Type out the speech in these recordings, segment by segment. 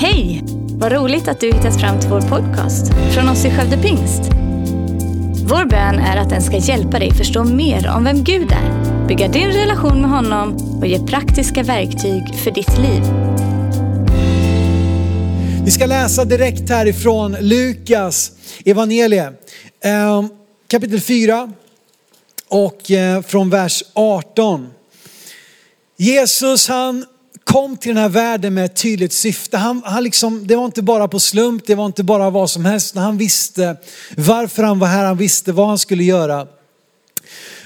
Hej! Vad roligt att du hittat fram till vår podcast från oss i Skövde Pingst. Vår bön är att den ska hjälpa dig förstå mer om vem Gud är, bygga din relation med honom och ge praktiska verktyg för ditt liv. Vi ska läsa direkt härifrån Lukas evangelie ehm, kapitel 4 och eh, från vers 18. Jesus han kom till den här världen med ett tydligt syfte. Han, han liksom, det var inte bara på slump, det var inte bara vad som helst. Han visste varför han var här, han visste vad han skulle göra.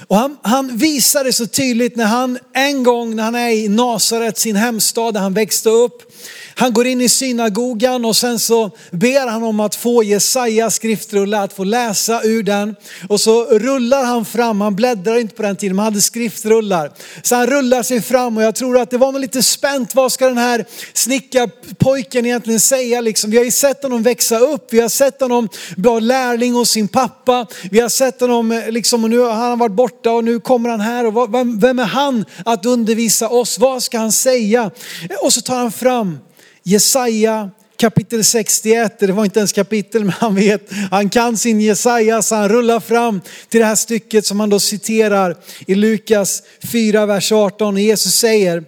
Och han, han visade så tydligt när han en gång när han är i Nasaret, sin hemstad där han växte upp. Han går in i synagogan och sen så ber han om att få Jesaja skriftrulle, att få läsa ur den. Och så rullar han fram, han bläddrar inte på den tiden, man hade skriftrullar. Så han rullar sig fram och jag tror att det var nog lite spänt, vad ska den här snickarpojken egentligen säga liksom? Vi har ju sett honom växa upp, vi har sett honom vara lärling hos sin pappa, vi har sett honom eh, liksom, och nu har han varit borta och nu kommer han här och vem är han att undervisa oss? Vad ska han säga? Och så tar han fram Jesaja kapitel 61, det var inte ens kapitel men han vet, han kan sin Jesaja så han rullar fram till det här stycket som han då citerar i Lukas 4, vers 18. Jesus säger,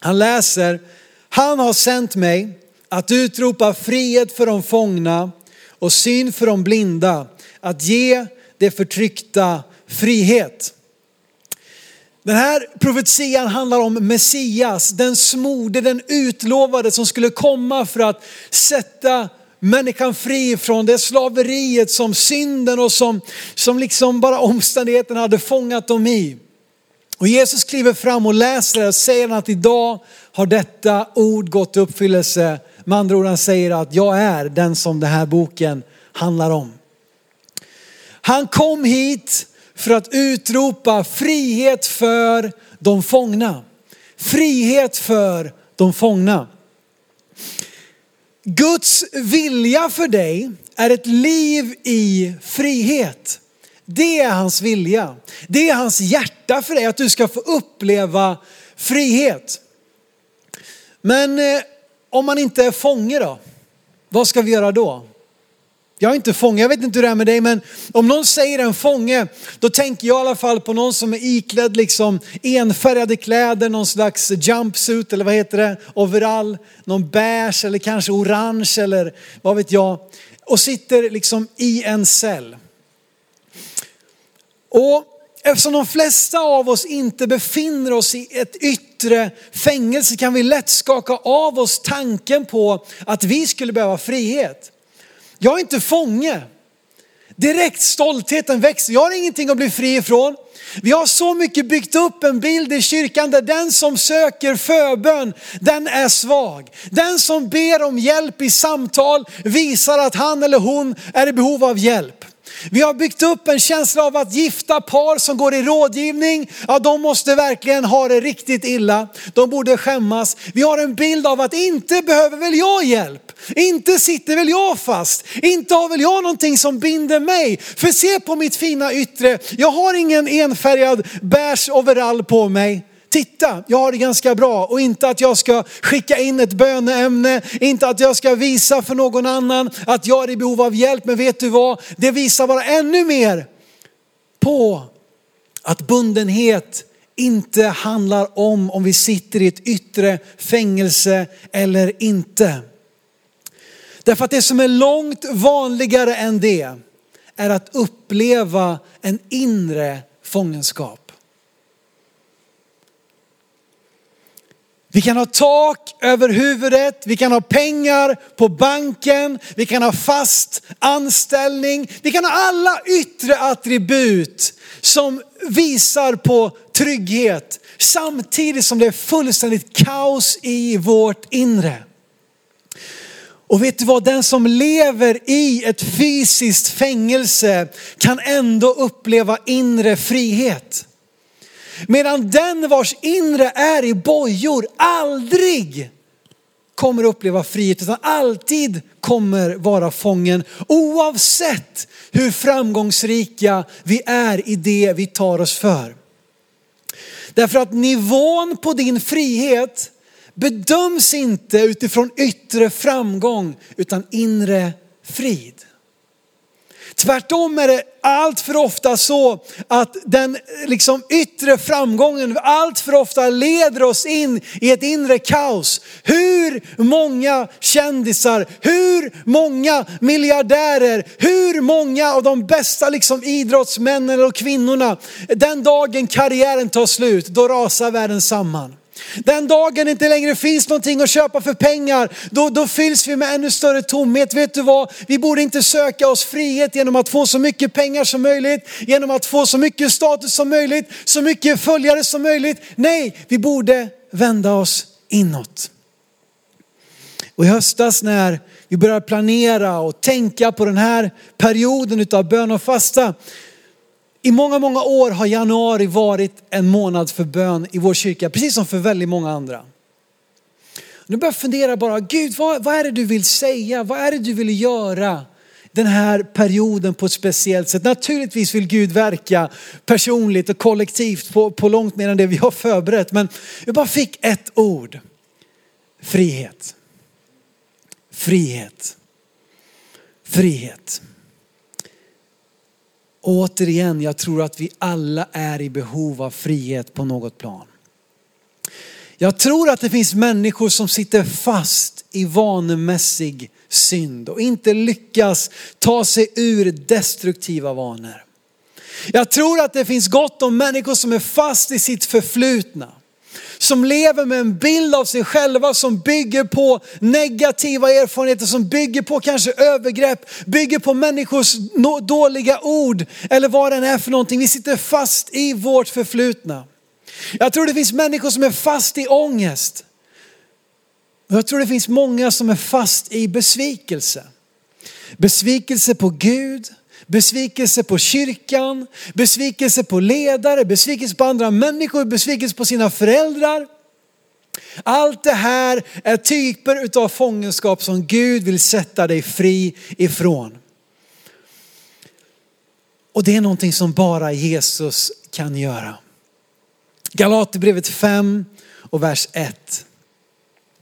han läser, han har sänt mig att utropa frihet för de fångna och syn för de blinda, att ge det förtryckta frihet. Den här profetian handlar om Messias, den smorde, den utlovade som skulle komma för att sätta människan fri från det slaveriet som synden och som, som liksom bara omständigheterna hade fångat dem i. Och Jesus kliver fram och läser det och säger att idag har detta ord gått i uppfyllelse. Med andra ord han säger att jag är den som den här boken handlar om. Han kom hit för att utropa frihet för de fångna. Frihet för de fångna. Guds vilja för dig är ett liv i frihet. Det är hans vilja. Det är hans hjärta för dig, att du ska få uppleva frihet. Men eh, om man inte är fånge då? Vad ska vi göra då? Jag är inte fånge, jag vet inte hur det är med dig men om någon säger en fånge då tänker jag i alla fall på någon som är iklädd liksom enfärgade kläder, någon slags jumpsuit eller vad heter det, overall, någon beige eller kanske orange eller vad vet jag och sitter liksom i en cell. Och eftersom de flesta av oss inte befinner oss i ett yttre fängelse kan vi lätt skaka av oss tanken på att vi skulle behöva frihet. Jag är inte fånge. Direkt stoltheten växer. Jag har ingenting att bli fri ifrån. Vi har så mycket byggt upp en bild i kyrkan där den som söker förbön, den är svag. Den som ber om hjälp i samtal visar att han eller hon är i behov av hjälp. Vi har byggt upp en känsla av att gifta par som går i rådgivning, ja de måste verkligen ha det riktigt illa. De borde skämmas. Vi har en bild av att inte behöver väl jag hjälp. Inte sitter väl jag fast. Inte har väl jag någonting som binder mig. För se på mitt fina yttre. Jag har ingen enfärgad beige overall på mig titta, jag har det ganska bra och inte att jag ska skicka in ett böneämne, inte att jag ska visa för någon annan att jag är i behov av hjälp. Men vet du vad? Det visar bara ännu mer på att bundenhet inte handlar om om vi sitter i ett yttre fängelse eller inte. Därför att det som är långt vanligare än det är att uppleva en inre fångenskap. Vi kan ha tak över huvudet, vi kan ha pengar på banken, vi kan ha fast anställning, vi kan ha alla yttre attribut som visar på trygghet samtidigt som det är fullständigt kaos i vårt inre. Och vet du vad, den som lever i ett fysiskt fängelse kan ändå uppleva inre frihet. Medan den vars inre är i bojor aldrig kommer uppleva frihet utan alltid kommer vara fången oavsett hur framgångsrika vi är i det vi tar oss för. Därför att nivån på din frihet bedöms inte utifrån yttre framgång utan inre frid. Tvärtom är det allt för ofta så att den liksom yttre framgången allt för ofta leder oss in i ett inre kaos. Hur många kändisar, hur många miljardärer, hur många av de bästa liksom idrottsmännen och kvinnorna, den dagen karriären tar slut, då rasar världen samman. Den dagen det inte längre finns någonting att köpa för pengar, då, då fylls vi med ännu större tomhet. Vet du vad? Vi borde inte söka oss frihet genom att få så mycket pengar som möjligt, genom att få så mycket status som möjligt, så mycket följare som möjligt. Nej, vi borde vända oss inåt. Och i höstas när vi började planera och tänka på den här perioden utav bön och fasta, i många, många år har januari varit en månad för bön i vår kyrka, precis som för väldigt många andra. Nu börjar jag fundera bara, Gud vad, vad är det du vill säga? Vad är det du vill göra den här perioden på ett speciellt sätt? Naturligtvis vill Gud verka personligt och kollektivt på, på långt mer än det vi har förberett. Men jag bara fick ett ord. Frihet. Frihet. Frihet. Återigen, jag tror att vi alla är i behov av frihet på något plan. Jag tror att det finns människor som sitter fast i vanemässig synd och inte lyckas ta sig ur destruktiva vanor. Jag tror att det finns gott om människor som är fast i sitt förflutna som lever med en bild av sig själva som bygger på negativa erfarenheter, som bygger på kanske övergrepp, bygger på människors dåliga ord eller vad det än är för någonting. Vi sitter fast i vårt förflutna. Jag tror det finns människor som är fast i ångest. Jag tror det finns många som är fast i besvikelse. Besvikelse på Gud, besvikelse på kyrkan, besvikelse på ledare, besvikelse på andra människor, besvikelse på sina föräldrar. Allt det här är typer av fångenskap som Gud vill sätta dig fri ifrån. Och det är någonting som bara Jesus kan göra. Galaterbrevet 5 och vers 1.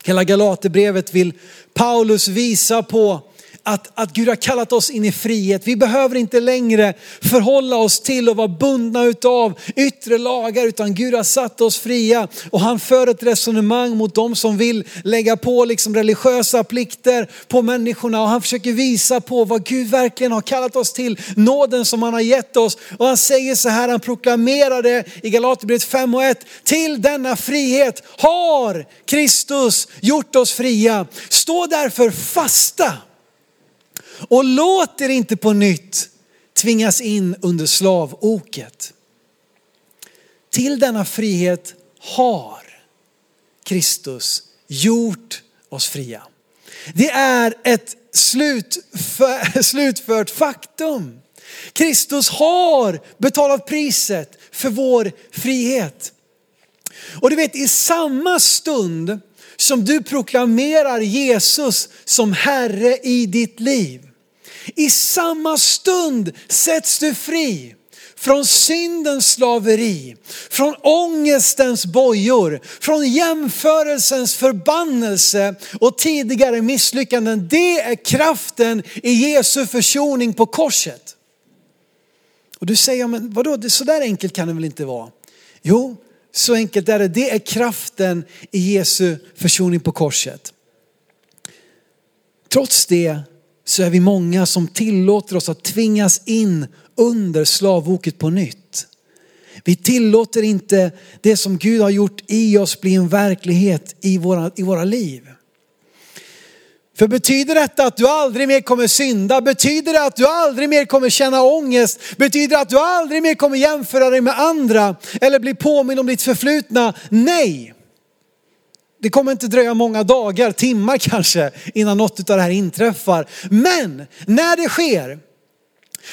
Hela Galaterbrevet vill Paulus visa på att, att Gud har kallat oss in i frihet. Vi behöver inte längre förhålla oss till och vara bundna utav yttre lagar utan Gud har satt oss fria. Och han för ett resonemang mot de som vill lägga på liksom religiösa plikter på människorna. Och han försöker visa på vad Gud verkligen har kallat oss till, nåden som han har gett oss. Och han säger så här, han proklamerar det i Galaterbrevet 5 och 1. Till denna frihet har Kristus gjort oss fria. Stå därför fasta och låt er inte på nytt tvingas in under slavoket. Till denna frihet har Kristus gjort oss fria. Det är ett slutför, slutfört faktum. Kristus har betalat priset för vår frihet. Och du vet i samma stund som du proklamerar Jesus som Herre i ditt liv i samma stund sätts du fri från syndens slaveri, från ångestens bojor, från jämförelsens förbannelse och tidigare misslyckanden. Det är kraften i Jesu försoning på korset. Och du säger, men vadå, så där enkelt kan det väl inte vara? Jo, så enkelt är det. Det är kraften i Jesu försoning på korset. Trots det så är vi många som tillåter oss att tvingas in under slavoket på nytt. Vi tillåter inte det som Gud har gjort i oss bli en verklighet i våra, i våra liv. För betyder detta att du aldrig mer kommer synda? Betyder det att du aldrig mer kommer känna ångest? Betyder det att du aldrig mer kommer jämföra dig med andra? Eller bli påminn om ditt förflutna? Nej. Det kommer inte dröja många dagar, timmar kanske, innan något av det här inträffar. Men när det sker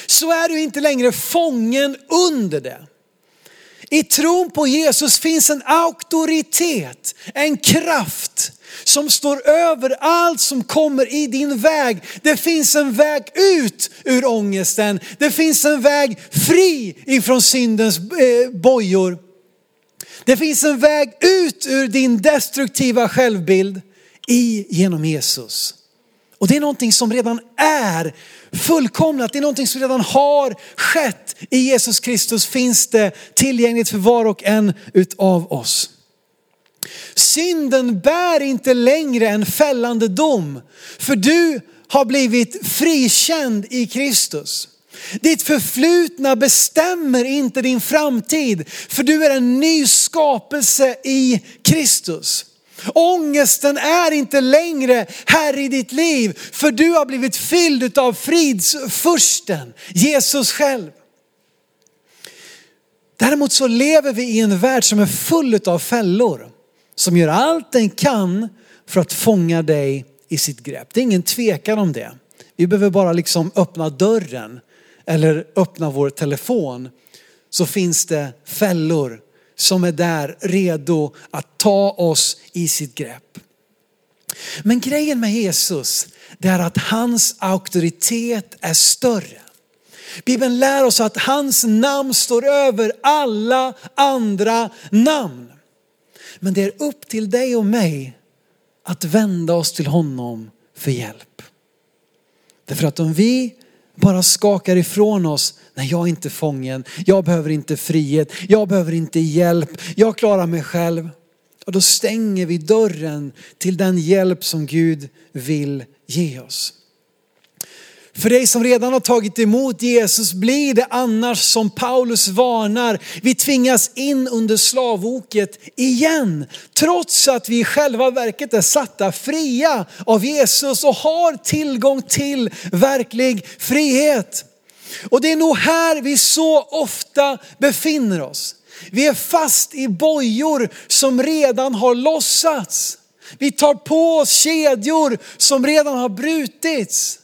så är du inte längre fången under det. I tron på Jesus finns en auktoritet, en kraft som står över allt som kommer i din väg. Det finns en väg ut ur ångesten. Det finns en väg fri ifrån syndens eh, bojor. Det finns en väg ut ur din destruktiva självbild i genom Jesus. Och det är någonting som redan är fullkomnat. Det är någonting som redan har skett. I Jesus Kristus finns det tillgängligt för var och en utav oss. Synden bär inte längre en fällande dom. För du har blivit frikänd i Kristus. Ditt förflutna bestämmer inte din framtid, för du är en ny skapelse i Kristus. Ångesten är inte längre här i ditt liv, för du har blivit fylld av fridsfursten, Jesus själv. Däremot så lever vi i en värld som är full av fällor, som gör allt den kan för att fånga dig i sitt grepp. Det är ingen tvekan om det. Vi behöver bara liksom öppna dörren eller öppna vår telefon så finns det fällor som är där redo att ta oss i sitt grepp. Men grejen med Jesus, det är att hans auktoritet är större. Bibeln lär oss att hans namn står över alla andra namn. Men det är upp till dig och mig att vända oss till honom för hjälp. Därför att om vi bara skakar ifrån oss, nej jag är inte fången, jag behöver inte frihet, jag behöver inte hjälp, jag klarar mig själv. Och då stänger vi dörren till den hjälp som Gud vill ge oss. För dig som redan har tagit emot Jesus blir det annars som Paulus varnar. Vi tvingas in under slavoket igen. Trots att vi i själva verket är satta fria av Jesus och har tillgång till verklig frihet. Och det är nog här vi så ofta befinner oss. Vi är fast i bojor som redan har lossats. Vi tar på oss kedjor som redan har brutits.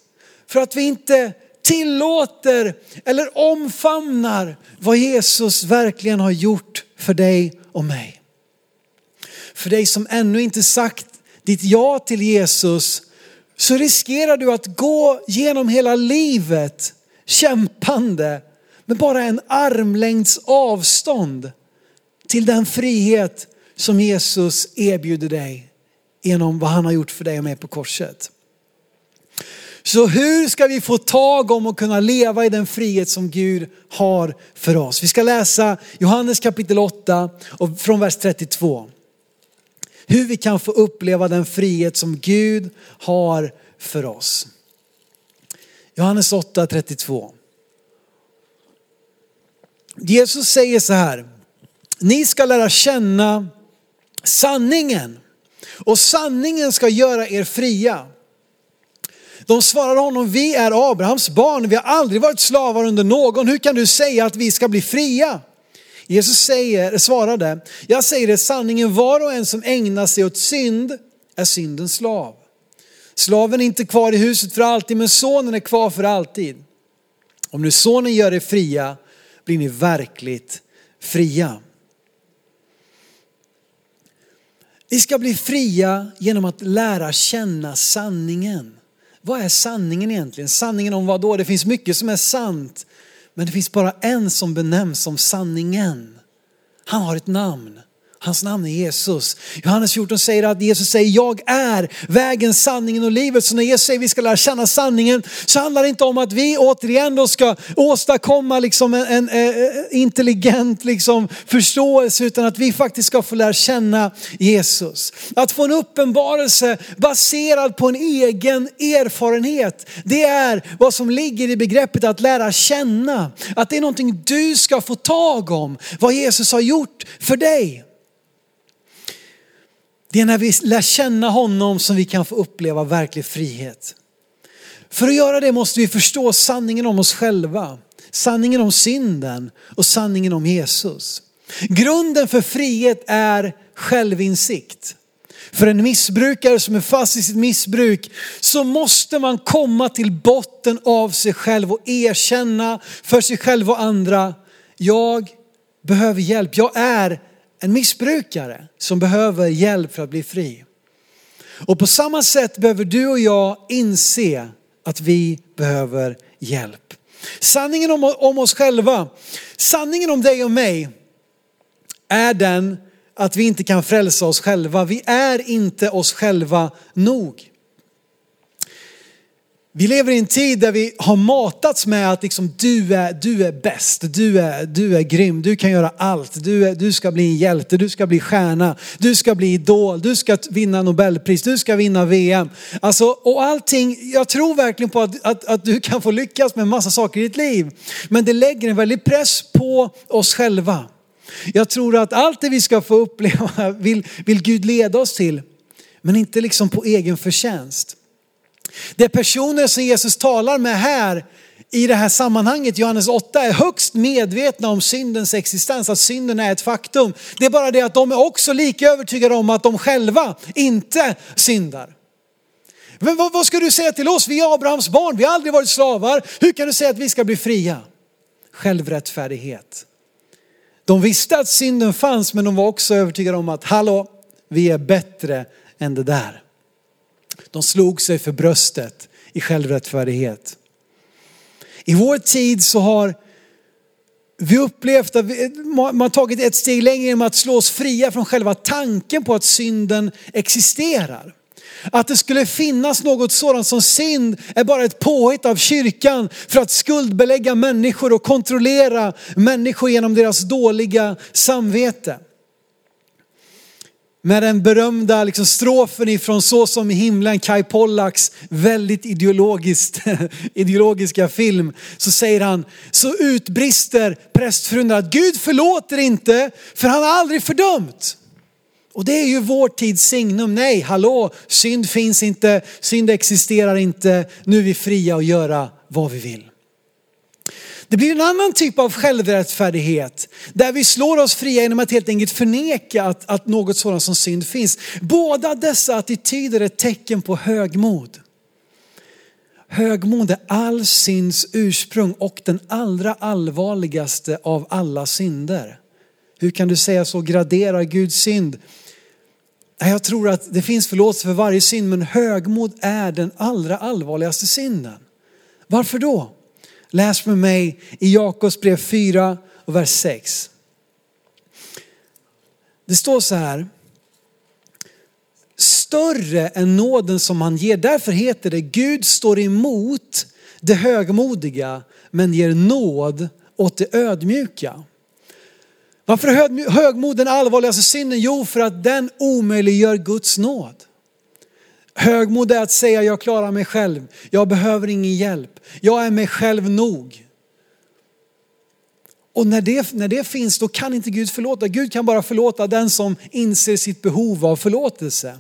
För att vi inte tillåter eller omfamnar vad Jesus verkligen har gjort för dig och mig. För dig som ännu inte sagt ditt ja till Jesus så riskerar du att gå genom hela livet kämpande med bara en armlängds avstånd till den frihet som Jesus erbjuder dig genom vad han har gjort för dig och mig på korset. Så hur ska vi få tag om och kunna leva i den frihet som Gud har för oss? Vi ska läsa Johannes kapitel 8 och från vers 32. Hur vi kan få uppleva den frihet som Gud har för oss. Johannes 8, 32. Jesus säger så här, ni ska lära känna sanningen och sanningen ska göra er fria. De svarade honom, vi är Abrahams barn, vi har aldrig varit slavar under någon. Hur kan du säga att vi ska bli fria? Jesus säger, svarade, jag säger det sanningen, var och en som ägnar sig åt synd är syndens slav. Slaven är inte kvar i huset för alltid, men sonen är kvar för alltid. Om nu sonen gör er fria, blir ni verkligt fria. Vi ska bli fria genom att lära känna sanningen. Vad är sanningen egentligen? Sanningen om vad då? Det finns mycket som är sant. Men det finns bara en som benämns som sanningen. Han har ett namn. Hans namn är Jesus. Johannes 14 säger att Jesus säger jag är vägen, sanningen och livet. Så när Jesus säger att vi ska lära känna sanningen så handlar det inte om att vi återigen då ska åstadkomma liksom en, en, en eh, intelligent liksom förståelse utan att vi faktiskt ska få lära känna Jesus. Att få en uppenbarelse baserad på en egen erfarenhet. Det är vad som ligger i begreppet att lära känna. Att det är någonting du ska få tag om. Vad Jesus har gjort för dig. Det är när vi lär känna honom som vi kan få uppleva verklig frihet. För att göra det måste vi förstå sanningen om oss själva, sanningen om synden och sanningen om Jesus. Grunden för frihet är självinsikt. För en missbrukare som är fast i sitt missbruk så måste man komma till botten av sig själv och erkänna för sig själv och andra, jag behöver hjälp, jag är en missbrukare som behöver hjälp för att bli fri. Och på samma sätt behöver du och jag inse att vi behöver hjälp. Sanningen om, om oss själva, sanningen om dig och mig är den att vi inte kan frälsa oss själva. Vi är inte oss själva nog. Vi lever i en tid där vi har matats med att liksom, du, är, du är bäst, du är, du är grym, du kan göra allt, du, är, du ska bli en hjälte, du ska bli stjärna, du ska bli idol, du ska vinna nobelpris, du ska vinna VM. Alltså, och allting, jag tror verkligen på att, att, att du kan få lyckas med en massa saker i ditt liv. Men det lägger en väldig press på oss själva. Jag tror att allt det vi ska få uppleva vill, vill Gud leda oss till, men inte liksom på egen förtjänst. Det är personer som Jesus talar med här i det här sammanhanget, Johannes 8, är högst medvetna om syndens existens, att synden är ett faktum. Det är bara det att de är också lika övertygade om att de själva inte syndar. Men vad, vad ska du säga till oss? Vi är Abrahams barn, vi har aldrig varit slavar. Hur kan du säga att vi ska bli fria? Självrättfärdighet. De visste att synden fanns men de var också övertygade om att hallå, vi är bättre än det där. De slog sig för bröstet i självrättfärdighet. I vår tid så har vi upplevt att man tagit ett steg längre genom att slå oss fria från själva tanken på att synden existerar. Att det skulle finnas något sådant som synd är bara ett påhitt av kyrkan för att skuldbelägga människor och kontrollera människor genom deras dåliga samvete med den berömda liksom, strofen ifrån Så som i himlen, Kai Pollaks väldigt ideologiskt, ideologiska film, så säger han, så utbrister prästfrun att Gud förlåter inte för han har aldrig fördömt. Och det är ju vår tids signum. Nej, hallå, synd finns inte, synd existerar inte, nu är vi fria att göra vad vi vill. Det blir en annan typ av självrättfärdighet där vi slår oss fria genom att helt enkelt förneka att, att något sådant som synd finns. Båda dessa attityder är tecken på högmod. Högmod är all synds ursprung och den allra allvarligaste av alla synder. Hur kan du säga så? graderar Gud synd. Jag tror att det finns förlåtelse för varje synd men högmod är den allra allvarligaste synden. Varför då? Läs med mig i Jakobs brev 4 och vers 6. Det står så här. Större än nåden som han ger. Därför heter det Gud står emot det högmodiga men ger nåd åt det ödmjuka. Varför är högmod den allvarligaste synden? Jo, för att den omöjliggör Guds nåd. Högmod är att säga jag klarar mig själv, jag behöver ingen hjälp, jag är mig själv nog. Och när det, när det finns då kan inte Gud förlåta. Gud kan bara förlåta den som inser sitt behov av förlåtelse.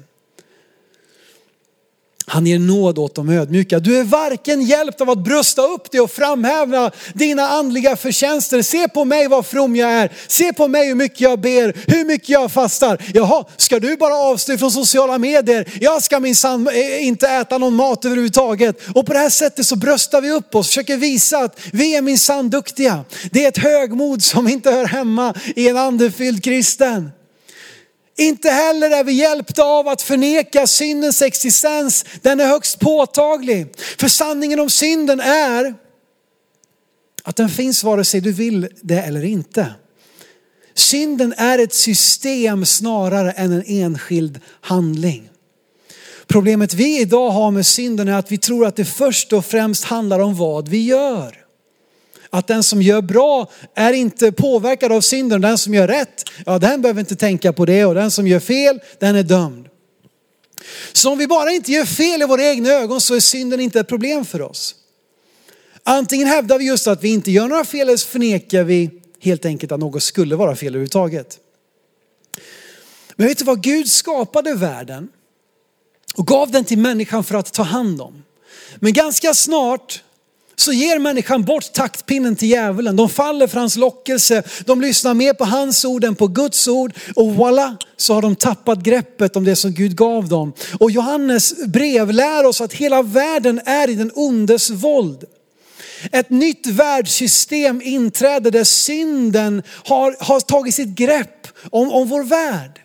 Han ger nåd åt de ödmjuka. Du är varken hjälpt av att brösta upp dig och framhäva dina andliga förtjänster. Se på mig vad from jag är. Se på mig hur mycket jag ber, hur mycket jag fastar. Jaha, ska du bara avstå från sociala medier? Jag ska minsann eh, inte äta någon mat överhuvudtaget. Och på det här sättet så bröstar vi upp oss, försöker visa att vi är minsann duktiga. Det är ett högmod som inte hör hemma i en andefylld kristen. Inte heller är vi hjälpta av att förneka syndens existens. Den är högst påtaglig. För sanningen om synden är att den finns vare sig du vill det eller inte. Synden är ett system snarare än en enskild handling. Problemet vi idag har med synden är att vi tror att det först och främst handlar om vad vi gör. Att den som gör bra är inte påverkad av synden. Den som gör rätt, ja den behöver inte tänka på det. Och den som gör fel, den är dömd. Så om vi bara inte gör fel i våra egna ögon så är synden inte ett problem för oss. Antingen hävdar vi just att vi inte gör några fel eller så förnekar vi helt enkelt att något skulle vara fel överhuvudtaget. Men vet du vad? Gud skapade världen och gav den till människan för att ta hand om. Men ganska snart så ger människan bort taktpinnen till djävulen. De faller för hans lockelse. De lyssnar mer på hans ord än på Guds ord. Och voilà, så har de tappat greppet om det som Gud gav dem. Och Johannes brev lär oss att hela världen är i den ondes våld. Ett nytt världssystem inträder där synden har, har tagit sitt grepp om, om vår värld.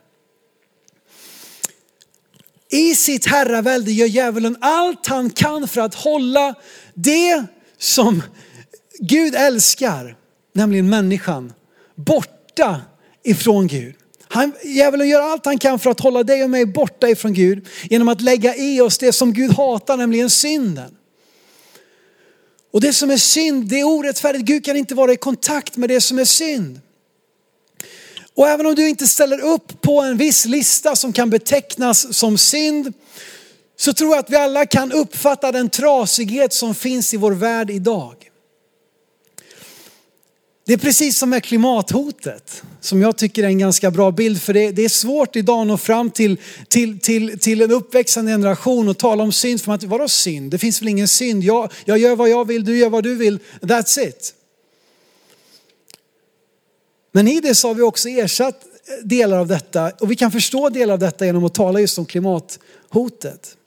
I sitt herravälde gör djävulen allt han kan för att hålla det som Gud älskar, nämligen människan, borta ifrån Gud. Han, djävulen gör allt han kan för att hålla dig och mig borta ifrån Gud genom att lägga i oss det som Gud hatar, nämligen synden. Och det som är synd, det är orättfärdigt. Gud kan inte vara i kontakt med det som är synd. Och även om du inte ställer upp på en viss lista som kan betecknas som synd, så tror jag att vi alla kan uppfatta den trasighet som finns i vår värld idag. Det är precis som med klimathotet, som jag tycker är en ganska bra bild. För det, det är svårt idag att nå fram till, till, till, till en uppväxande generation och tala om synd. För man, vadå synd? Det finns väl ingen synd? Jag, jag gör vad jag vill, du gör vad du vill. That's it. Men i det så har vi också ersatt delar av detta och vi kan förstå delar av detta genom att tala just om klimathotet.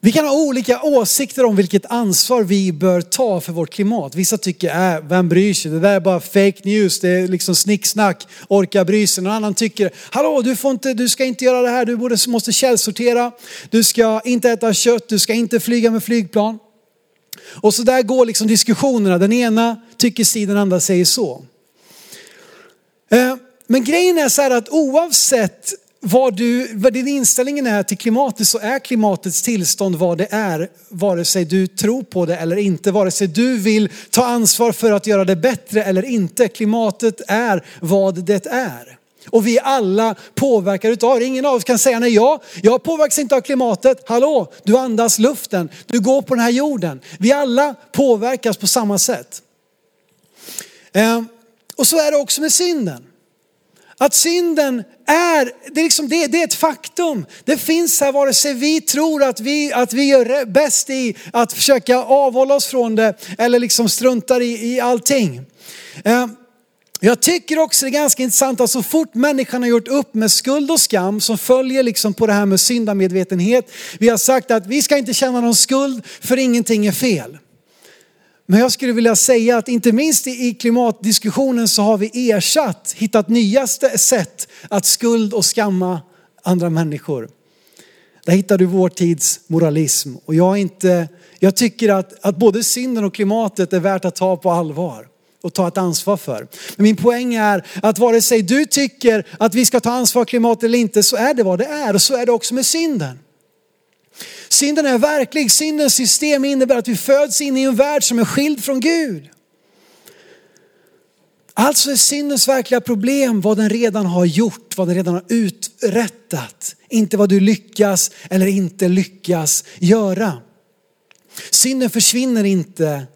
Vi kan ha olika åsikter om vilket ansvar vi bör ta för vårt klimat. Vissa tycker, äh, vem bryr sig? Det där är bara fake news, det är liksom snicksnack, orka bry sig. Någon annan tycker, hallå du, får inte, du ska inte göra det här, du borde, måste källsortera, du ska inte äta kött, du ska inte flyga med flygplan. Och så där går liksom diskussionerna, den ena tycker si, den andra säger så. Eh, men grejen är så här att oavsett vad, du, vad din inställning är till klimatet så är klimatets tillstånd vad det är. Vare sig du tror på det eller inte. Vare sig du vill ta ansvar för att göra det bättre eller inte. Klimatet är vad det är. Och vi alla påverkar utav det. Ingen av oss kan säga nej, jag, jag påverkas inte av klimatet. Hallå, du andas luften, du går på den här jorden. Vi alla påverkas på samma sätt. Ehm, och så är det också med synden. Att synden är, det är, liksom, det, det är ett faktum. Det finns här vare sig vi tror att vi, att vi gör bäst i att försöka avhålla oss från det eller liksom struntar i, i allting. Eh, jag tycker också det är ganska intressant att så fort människan har gjort upp med skuld och skam som följer liksom på det här med syndamedvetenhet. Vi har sagt att vi ska inte känna någon skuld för ingenting är fel. Men jag skulle vilja säga att inte minst i klimatdiskussionen så har vi ersatt, hittat nya sätt att skuld och skamma andra människor. Där hittar du vår tids moralism. Och jag, inte, jag tycker att, att både synden och klimatet är värt att ta på allvar och ta ett ansvar för. Men min poäng är att vare sig du tycker att vi ska ta ansvar för klimatet eller inte så är det vad det är och så är det också med synden. Synden är verklig. Syndens system innebär att vi föds in i en värld som är skild från Gud. Alltså är syndens verkliga problem vad den redan har gjort, vad den redan har uträttat. Inte vad du lyckas eller inte lyckas göra. Synden försvinner inte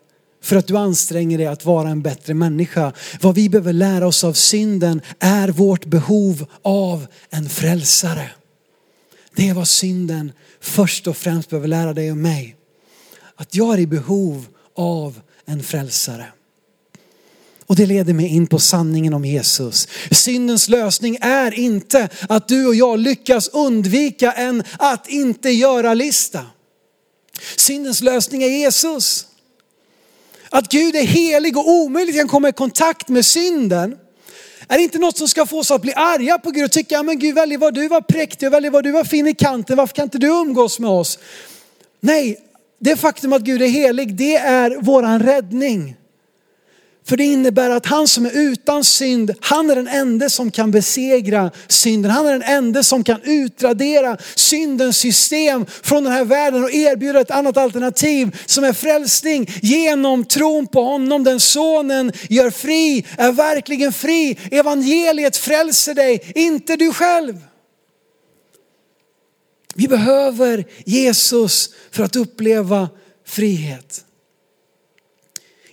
för att du anstränger dig att vara en bättre människa. Vad vi behöver lära oss av synden är vårt behov av en frälsare. Det är vad synden först och främst behöver lära dig och mig. Att jag är i behov av en frälsare. Och det leder mig in på sanningen om Jesus. Syndens lösning är inte att du och jag lyckas undvika en att inte göra-lista. Syndens lösning är Jesus. Att Gud är helig och omöjligt kan komma i kontakt med synden är inte något som ska få oss att bli arga på Gud och tycka, ja men Gud välj vad du var präktig och välj vad du var fin i kanten, varför kan inte du umgås med oss? Nej, det faktum att Gud är helig, det är våran räddning. För det innebär att han som är utan synd, han är den enda som kan besegra synden. Han är den enda som kan utradera syndens system från den här världen och erbjuda ett annat alternativ som är frälsning genom tron på honom. Den sonen gör fri, är verkligen fri. Evangeliet frälser dig, inte du själv. Vi behöver Jesus för att uppleva frihet.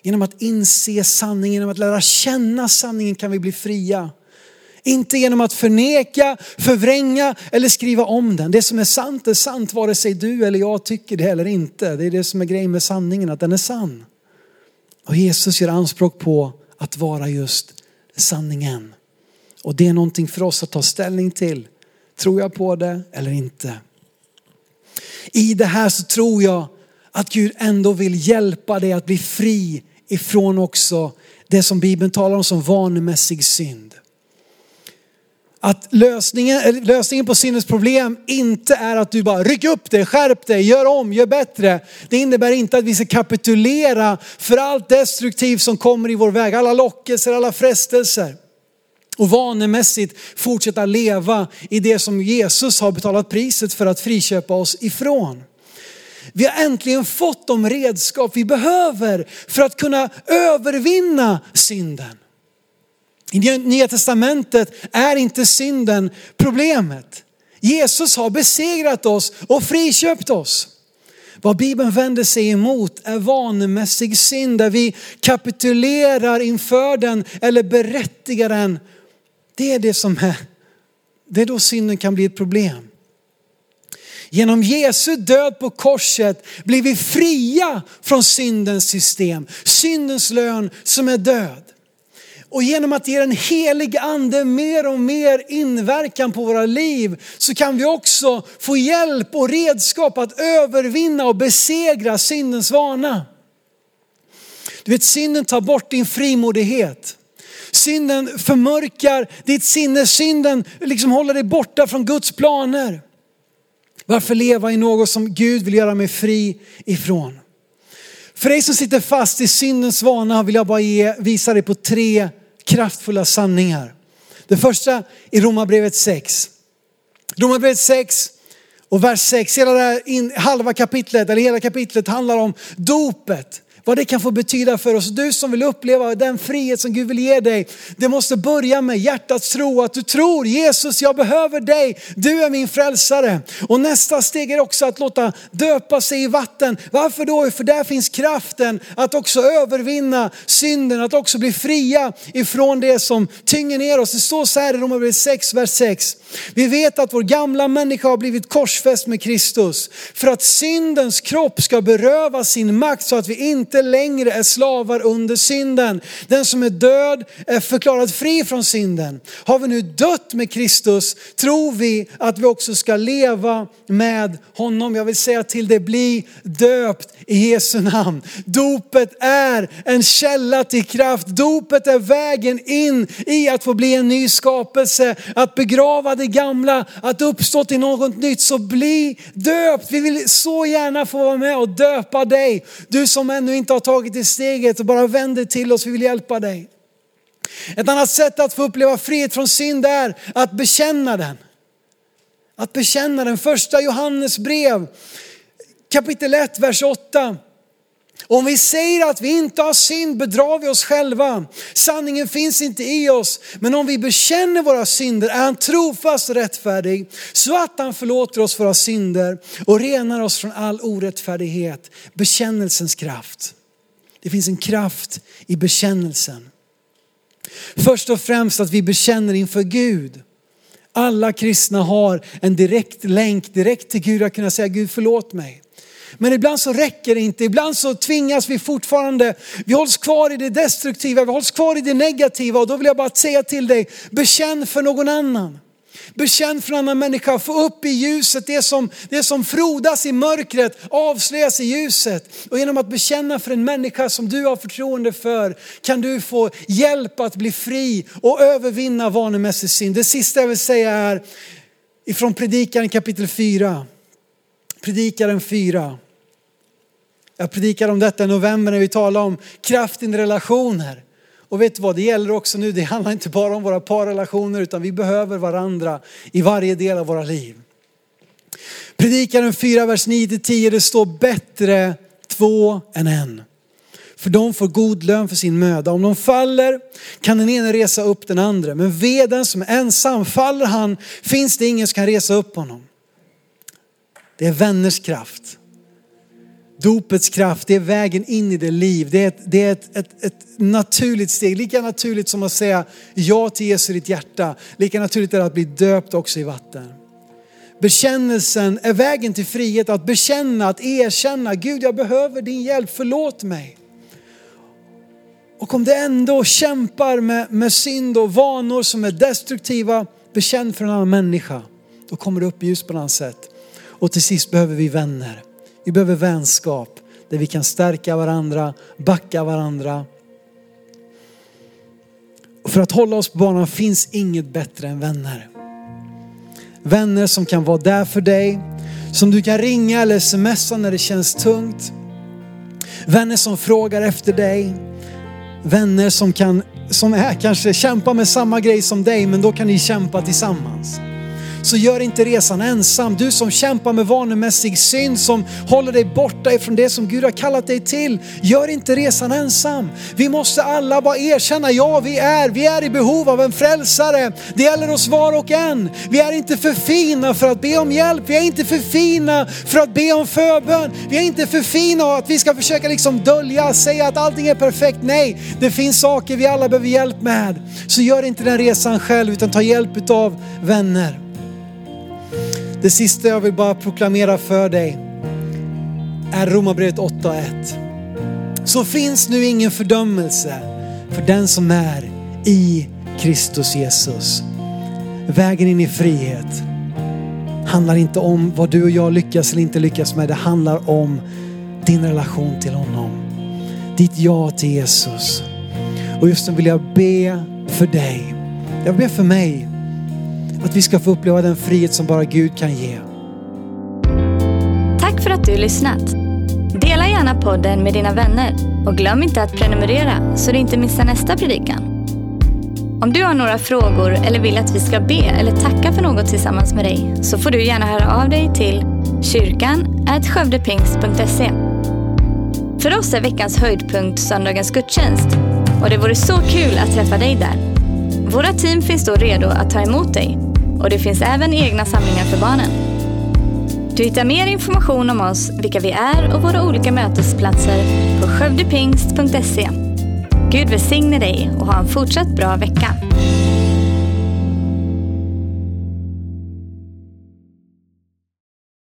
Genom att inse sanningen, genom att lära känna sanningen kan vi bli fria. Inte genom att förneka, förvränga eller skriva om den. Det som är sant är sant vare sig du eller jag tycker det eller inte. Det är det som är grejen med sanningen, att den är sann. Och Jesus gör anspråk på att vara just sanningen. Och det är någonting för oss att ta ställning till. Tror jag på det eller inte? I det här så tror jag att Gud ändå vill hjälpa dig att bli fri ifrån också det som Bibeln talar om som vanemässig synd. Att lösningen, eh, lösningen på syndens problem inte är att du bara ryck upp dig, skärp dig, gör om, gör bättre. Det innebär inte att vi ska kapitulera för allt destruktivt som kommer i vår väg, alla lockelser, alla frestelser. och vanemässigt fortsätta leva i det som Jesus har betalat priset för att friköpa oss ifrån. Vi har äntligen fått de redskap vi behöver för att kunna övervinna synden. I Nya Testamentet är inte synden problemet. Jesus har besegrat oss och friköpt oss. Vad Bibeln vänder sig emot är vanemässig synd där vi kapitulerar inför den eller berättigar den. Det är det som är, det är då synden kan bli ett problem. Genom Jesu död på korset blir vi fria från syndens system, syndens lön som är död. Och genom att ge den helige ande mer och mer inverkan på våra liv så kan vi också få hjälp och redskap att övervinna och besegra syndens vana. Du vet synden tar bort din frimodighet. Synden förmörkar ditt sinne, synden liksom håller dig borta från Guds planer. Varför leva i något som Gud vill göra mig fri ifrån? För dig som sitter fast i syndens vana vill jag bara ge, visa dig på tre kraftfulla sanningar. Det första i Romarbrevet 6. Romarbrevet 6 och vers 6, hela det här in, halva kapitlet, eller hela kapitlet handlar om dopet vad det kan få betyda för oss. Du som vill uppleva den frihet som Gud vill ge dig, det måste börja med hjärtats tro. Att du tror Jesus, jag behöver dig. Du är min frälsare. Och nästa steg är också att låta döpa sig i vatten. Varför då? För där finns kraften att också övervinna synden, att också bli fria ifrån det som tynger ner oss. Det står så här i Romarbrevet 6, vers 6. Vi vet att vår gamla människa har blivit korsfäst med Kristus för att syndens kropp ska beröva sin makt så att vi inte längre är slavar under synden. Den som är död är förklarad fri från synden. Har vi nu dött med Kristus tror vi att vi också ska leva med honom. Jag vill säga till dig, bli döpt i Jesu namn. Dopet är en källa till kraft. Dopet är vägen in i att få bli en ny skapelse, att begrava det gamla, att uppstå till något nytt. Så bli döpt. Vi vill så gärna få vara med och döpa dig. Du som ännu inte har tagit det steget och bara vänder till oss, vi vill hjälpa dig. Ett annat sätt att få uppleva frihet från synd är att bekänna den. Att bekänna den. Första Johannes brev kapitel 1, vers 8. Om vi säger att vi inte har synd bedrar vi oss själva. Sanningen finns inte i oss. Men om vi bekänner våra synder är han trofast och rättfärdig så att han förlåter oss våra synder och renar oss från all orättfärdighet. Bekännelsens kraft. Det finns en kraft i bekännelsen. Först och främst att vi bekänner inför Gud. Alla kristna har en direkt länk direkt till Gud att kunna säga Gud förlåt mig. Men ibland så räcker det inte. Ibland så tvingas vi fortfarande, vi hålls kvar i det destruktiva, vi hålls kvar i det negativa och då vill jag bara säga till dig, bekänn för någon annan. Bekänn för en annan människa, få upp i ljuset det som, det som frodas i mörkret, avslöjas i ljuset. Och genom att bekänna för en människa som du har förtroende för kan du få hjälp att bli fri och övervinna vanemässig synd. Det sista jag vill säga är ifrån Predikaren kapitel 4. Predikaren 4. Jag predikade om detta i november när vi talade om kraft i relationer. Och vet du vad, det gäller också nu, det handlar inte bara om våra parrelationer utan vi behöver varandra i varje del av våra liv. Predikaren 4, vers 9-10, det står bättre två än en. För de får god lön för sin möda. Om de faller kan den ene resa upp den andra. Men veden som är ensam, faller han finns det ingen som kan resa upp honom. Det är vänners kraft. Dopets kraft, det är vägen in i det liv. Det är, ett, det är ett, ett, ett, naturligt steg. Lika naturligt som att säga ja till Jesus i ditt hjärta. Lika naturligt är det att bli döpt också i vatten. Bekännelsen är vägen till frihet. Att bekänna, att erkänna. Gud jag behöver din hjälp, förlåt mig. Och om du ändå kämpar med, med synd och vanor som är destruktiva, bekänn för en annan människa. Då kommer det upp ljus på något annat sätt. Och till sist behöver vi vänner. Vi behöver vänskap där vi kan stärka varandra, backa varandra. Och för att hålla oss på banan finns inget bättre än vänner. Vänner som kan vara där för dig, som du kan ringa eller smsa när det känns tungt. Vänner som frågar efter dig. Vänner som kan som är kanske kämpar med samma grej som dig, men då kan ni kämpa tillsammans. Så gör inte resan ensam. Du som kämpar med vanemässig synd, som håller dig borta ifrån det som Gud har kallat dig till. Gör inte resan ensam. Vi måste alla bara erkänna, ja vi är, vi är i behov av en frälsare. Det gäller oss var och en. Vi är inte för fina för att be om hjälp. Vi är inte för fina för att be om förbön. Vi är inte för fina att vi ska försöka liksom dölja, säga att allting är perfekt. Nej, det finns saker vi alla behöver hjälp med. Så gör inte den resan själv utan ta hjälp av vänner. Det sista jag vill bara proklamera för dig är Romarbrevet 8.1. Så finns nu ingen fördömelse för den som är i Kristus Jesus. Vägen in i frihet handlar inte om vad du och jag lyckas eller inte lyckas med. Det handlar om din relation till honom. Ditt ja till Jesus. Och just nu vill jag be för dig. Jag ber för mig att vi ska få uppleva den frihet som bara Gud kan ge. Tack för att du lyssnat. Dela gärna podden med dina vänner och glöm inte att prenumerera så du inte missar nästa predikan. Om du har några frågor eller vill att vi ska be eller tacka för något tillsammans med dig så får du gärna höra av dig till kyrkan skövdepingst.se. För oss är veckans höjdpunkt söndagens gudstjänst och det vore så kul att träffa dig där. Våra team finns då redo att ta emot dig och det finns även egna samlingar för barnen. Du hittar mer information om oss, vilka vi är och våra olika mötesplatser på skövdepingst.se. Gud välsigne dig och ha en fortsatt bra vecka.